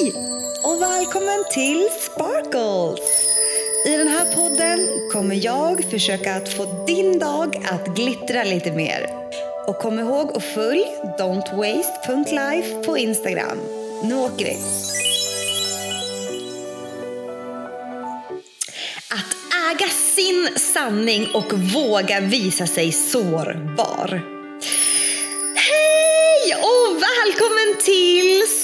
Hej och välkommen till Sparkles! I den här podden kommer jag försöka att få din dag att glittra lite mer. Och kom ihåg att följ don'twaste.life på Instagram. Nu åker vi! Att äga sin sanning och våga visa sig sårbar. Hej och välkommen till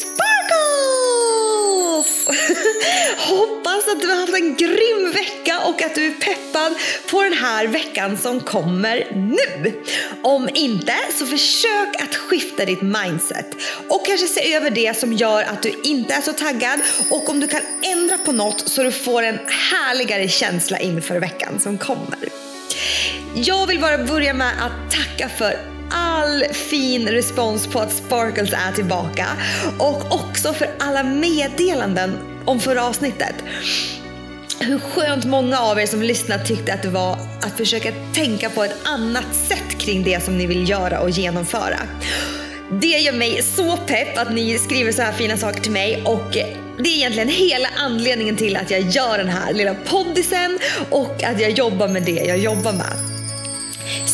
Hoppas att du har haft en grym vecka och att du är peppad på den här veckan som kommer nu. Om inte så försök att skifta ditt mindset och kanske se över det som gör att du inte är så taggad och om du kan ändra på något så du får en härligare känsla inför veckan som kommer. Jag vill bara börja med att tacka för all fin respons på att Sparkles är tillbaka och också för alla meddelanden om förra avsnittet. Hur skönt många av er som lyssnat tyckte att det var att försöka tänka på ett annat sätt kring det som ni vill göra och genomföra. Det gör mig så pepp att ni skriver så här fina saker till mig och det är egentligen hela anledningen till att jag gör den här lilla poddisen och att jag jobbar med det jag jobbar med.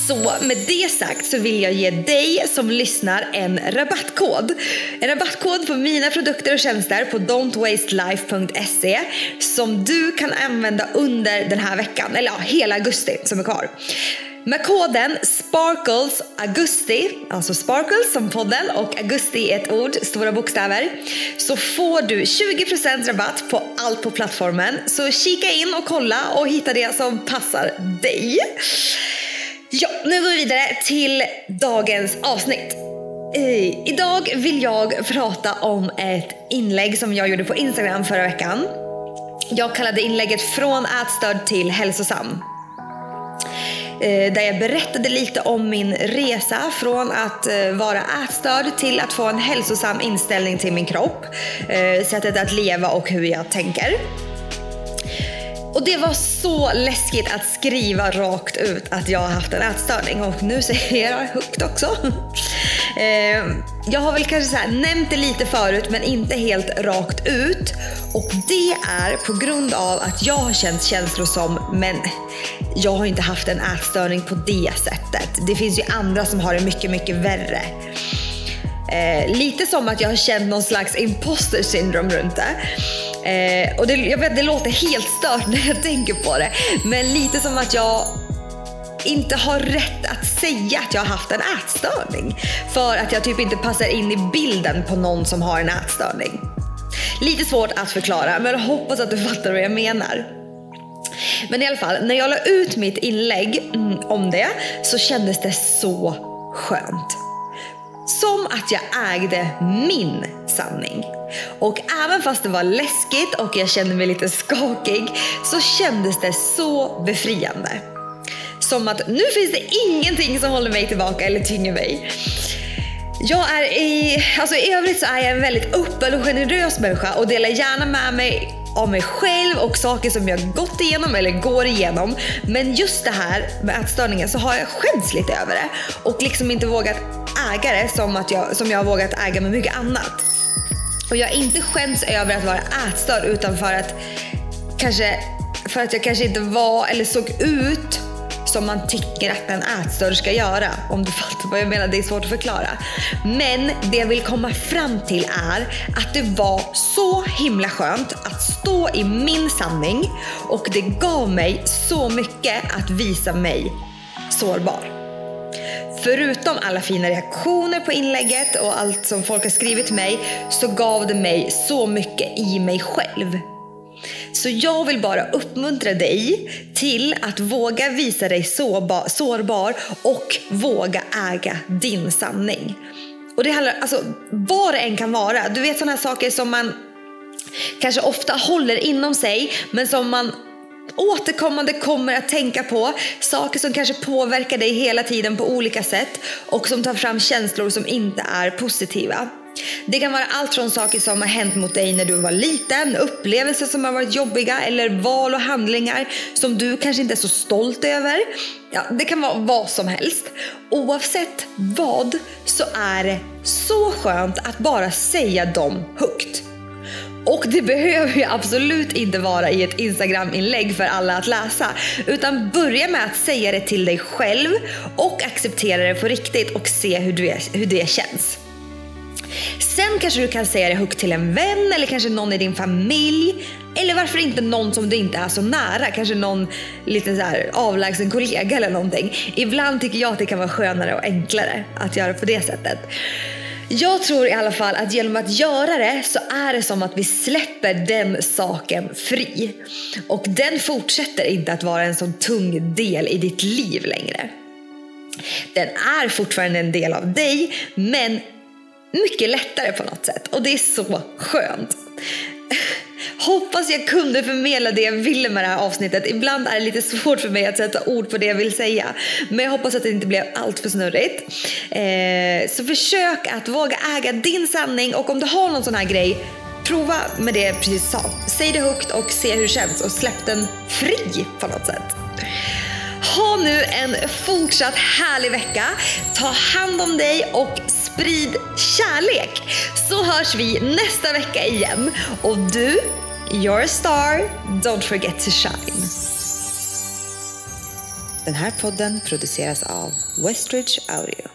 Så med det sagt så vill jag ge dig som lyssnar en rabattkod. En rabattkod på mina produkter och tjänster på don'twastelife.se som du kan använda under den här veckan, eller ja, hela augusti som är kvar. Med koden SPARKLES augusti, alltså SPARKLES som podden och augusti i ett ord, stora bokstäver, så får du 20% rabatt på allt på plattformen. Så kika in och kolla och hitta det som passar dig. Ja, nu går vi vidare till dagens avsnitt. I, idag vill jag prata om ett inlägg som jag gjorde på Instagram förra veckan. Jag kallade inlägget Från ätstörd till hälsosam. Eh, där jag berättade lite om min resa från att eh, vara ätstörd till att få en hälsosam inställning till min kropp, eh, sättet att leva och hur jag tänker. Och det var så läskigt att skriva rakt ut att jag har haft en ätstörning och nu säger jag högt också. Ehm, jag har väl kanske så nämnt det lite förut men inte helt rakt ut. Och det är på grund av att jag har känt känslor som, men jag har inte haft en ätstörning på det sättet. Det finns ju andra som har det mycket, mycket värre. Eh, lite som att jag har känt någon slags imposter syndrom runt det. Eh, och det, jag vet, det låter helt stört när jag tänker på det. Men lite som att jag inte har rätt att säga att jag har haft en ätstörning. För att jag typ inte passar in i bilden på någon som har en ätstörning. Lite svårt att förklara men jag hoppas att du fattar vad jag menar. Men i alla fall, när jag la ut mitt inlägg mm, om det så kändes det så skönt. Som att jag ägde min sanning. Och även fast det var läskigt och jag kände mig lite skakig så kändes det så befriande. Som att nu finns det ingenting som håller mig tillbaka eller tynger mig. Jag är i, alltså i övrigt så är jag en väldigt öppen och generös människa och delar gärna med mig av mig själv och saker som jag gått igenom eller går igenom. Men just det här med ätstörningen så har jag skämts lite över det och liksom inte vågat äga det som, att jag, som jag har vågat äga med mycket annat. Och jag har inte skämts över att vara ätstörd utan för att kanske för att jag kanske inte var eller såg ut som man tycker att en ätstörd ska göra. Om du fattar vad jag menar, det är svårt att förklara. Men det jag vill komma fram till är att det var så himla skönt att stå i min sanning och det gav mig så mycket att visa mig sårbar. Förutom alla fina reaktioner på inlägget och allt som folk har skrivit till mig så gav det mig så mycket i mig själv. Så jag vill bara uppmuntra dig till att våga visa dig sårbar och våga äga din sanning. Och det handlar, alltså vad det än kan vara. Du vet sådana saker som man kanske ofta håller inom sig men som man återkommande kommer att tänka på. Saker som kanske påverkar dig hela tiden på olika sätt och som tar fram känslor som inte är positiva. Det kan vara allt från saker som har hänt mot dig när du var liten, upplevelser som har varit jobbiga eller val och handlingar som du kanske inte är så stolt över. Ja, det kan vara vad som helst. Oavsett vad så är det så skönt att bara säga dem högt. Och det behöver ju absolut inte vara i ett Instagram-inlägg för alla att läsa. Utan börja med att säga det till dig själv och acceptera det på riktigt och se hur, du är, hur det känns. Sen kanske du kan säga det högt till en vän eller kanske någon i din familj. Eller varför inte någon som du inte är så nära, kanske någon liten så här avlägsen kollega eller någonting. Ibland tycker jag att det kan vara skönare och enklare att göra på det sättet. Jag tror i alla fall att genom att göra det så är det som att vi släpper den saken fri. Och den fortsätter inte att vara en sån tung del i ditt liv längre. Den är fortfarande en del av dig, men mycket lättare på något sätt. Och det är så skönt. Hoppas jag kunde förmedla det jag ville med det här avsnittet. Ibland är det lite svårt för mig att sätta ord på det jag vill säga. Men jag hoppas att det inte blev allt för snurrigt. Eh, så försök att våga äga din sanning och om du har någon sån här grej Prova med det jag precis sa. Säg det högt och se hur det känns och släpp den fri på något sätt. Ha nu en fortsatt härlig vecka. Ta hand om dig och sprid kärlek. Så hörs vi nästa vecka igen. Och du, you're a star, don't forget to shine. Den här podden produceras av Westridge Audio.